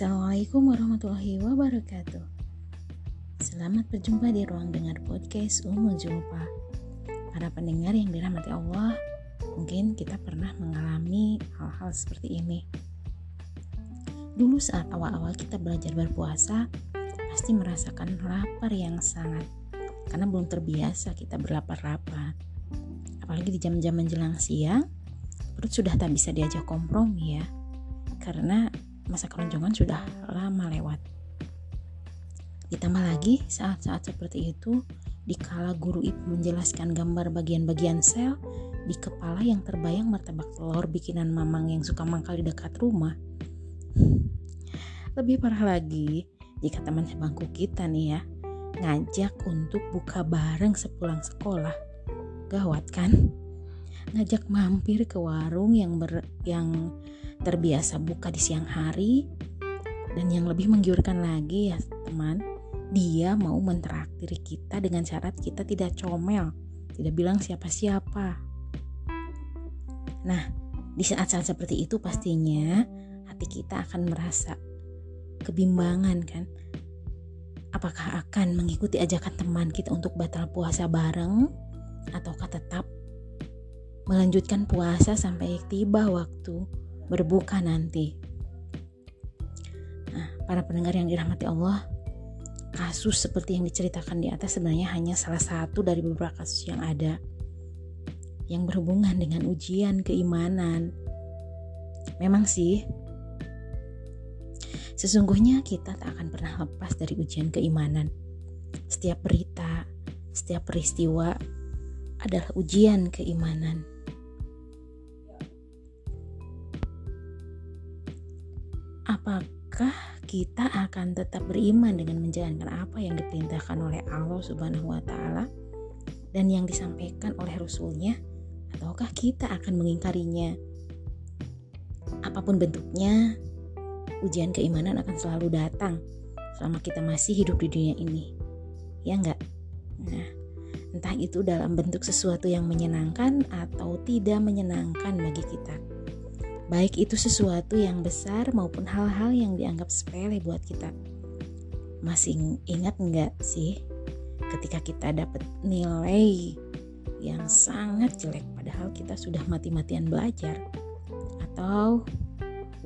Assalamualaikum warahmatullahi wabarakatuh. Selamat berjumpa di ruang dengar podcast Umu Julpa Para pendengar yang dirahmati Allah Mungkin kita pernah mengalami hal-hal seperti ini. Dulu saat awal-awal kita belajar berpuasa Pasti merasakan lapar yang sangat. Karena belum terbiasa kita berlapar-lapar. Apalagi di jam-jam menjelang siang Perut sudah tak bisa diajak kompromi ya. Karena masa keroncongan sudah lama lewat. Ditambah lagi saat-saat seperti itu, dikala guru ibu menjelaskan gambar bagian-bagian sel di kepala yang terbayang martabak telur bikinan mamang yang suka mangkal di dekat rumah. Lebih parah lagi, jika teman sebangku kita nih ya, ngajak untuk buka bareng sepulang sekolah. Gawat kan? Ngajak mampir ke warung yang ber, yang terbiasa buka di siang hari. Dan yang lebih menggiurkan lagi ya teman dia mau mentraktir kita dengan syarat kita tidak comel tidak bilang siapa-siapa. Nah di saat-saat seperti itu pastinya hati kita akan merasa kebimbangan kan? Apakah akan mengikuti ajakan teman kita untuk batal puasa bareng ataukah tetap melanjutkan puasa sampai tiba waktu berbuka nanti. Nah, para pendengar yang dirahmati Allah, kasus seperti yang diceritakan di atas sebenarnya hanya salah satu dari beberapa kasus yang ada yang berhubungan dengan ujian keimanan. Memang sih, sesungguhnya kita tak akan pernah lepas dari ujian keimanan. Setiap berita, setiap peristiwa adalah ujian keimanan. Apakah kita akan tetap beriman dengan menjalankan apa yang diperintahkan oleh Allah Subhanahu wa taala dan yang disampaikan oleh rasulnya? Ataukah kita akan mengingkarinya? Apa pun bentuknya ujian keimanan akan selalu datang selama kita masih hidup di dunia ini. Ya enggak nah entah itu dalam bentuk sesuatu yang menyenangkan atau tidak menyenangkan bagi kita baik itu sesuatu yang besar maupun hal-hal yang dianggap sepele buat kita. Masih ingat nggak sih ketika kita dapat nilai yang sangat jelek padahal kita sudah mati-matian belajar? Atau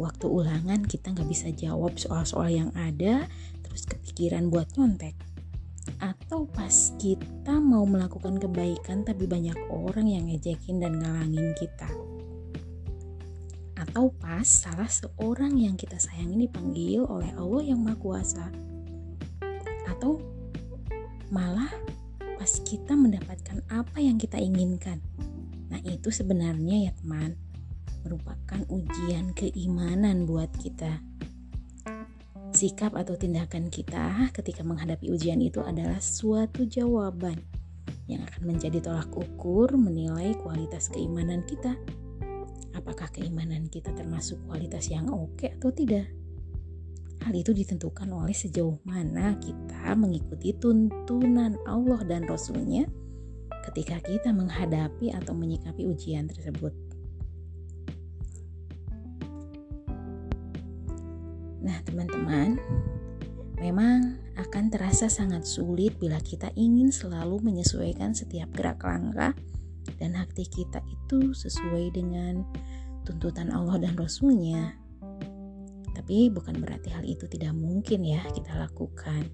waktu ulangan kita nggak bisa jawab soal-soal yang ada terus kepikiran buat nyontek? Atau pas kita mau melakukan kebaikan tapi banyak orang yang ngejekin dan ngalangin kita atau pas salah seorang yang kita sayang ini dipanggil oleh Allah yang Maha Kuasa. Atau malah pas kita mendapatkan apa yang kita inginkan. Nah itu sebenarnya ya teman merupakan ujian keimanan buat kita. Sikap atau tindakan kita ketika menghadapi ujian itu adalah suatu jawaban yang akan menjadi tolak ukur menilai kualitas keimanan kita apakah keimanan kita termasuk kualitas yang oke atau tidak. Hal itu ditentukan oleh sejauh mana kita mengikuti tuntunan Allah dan Rasulnya ketika kita menghadapi atau menyikapi ujian tersebut. Nah, teman-teman, memang akan terasa sangat sulit bila kita ingin selalu menyesuaikan setiap gerak langkah dan hati kita itu sesuai dengan tuntutan Allah dan Rasulnya. Tapi bukan berarti hal itu tidak mungkin ya kita lakukan.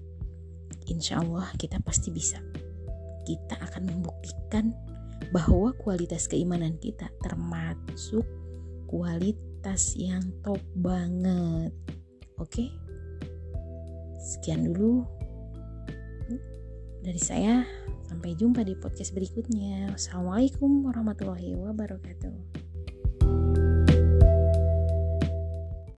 Insya Allah kita pasti bisa. Kita akan membuktikan bahwa kualitas keimanan kita termasuk kualitas yang top banget. Oke? Sekian dulu dari saya. Sampai jumpa di podcast berikutnya. Wassalamualaikum warahmatullahi wabarakatuh.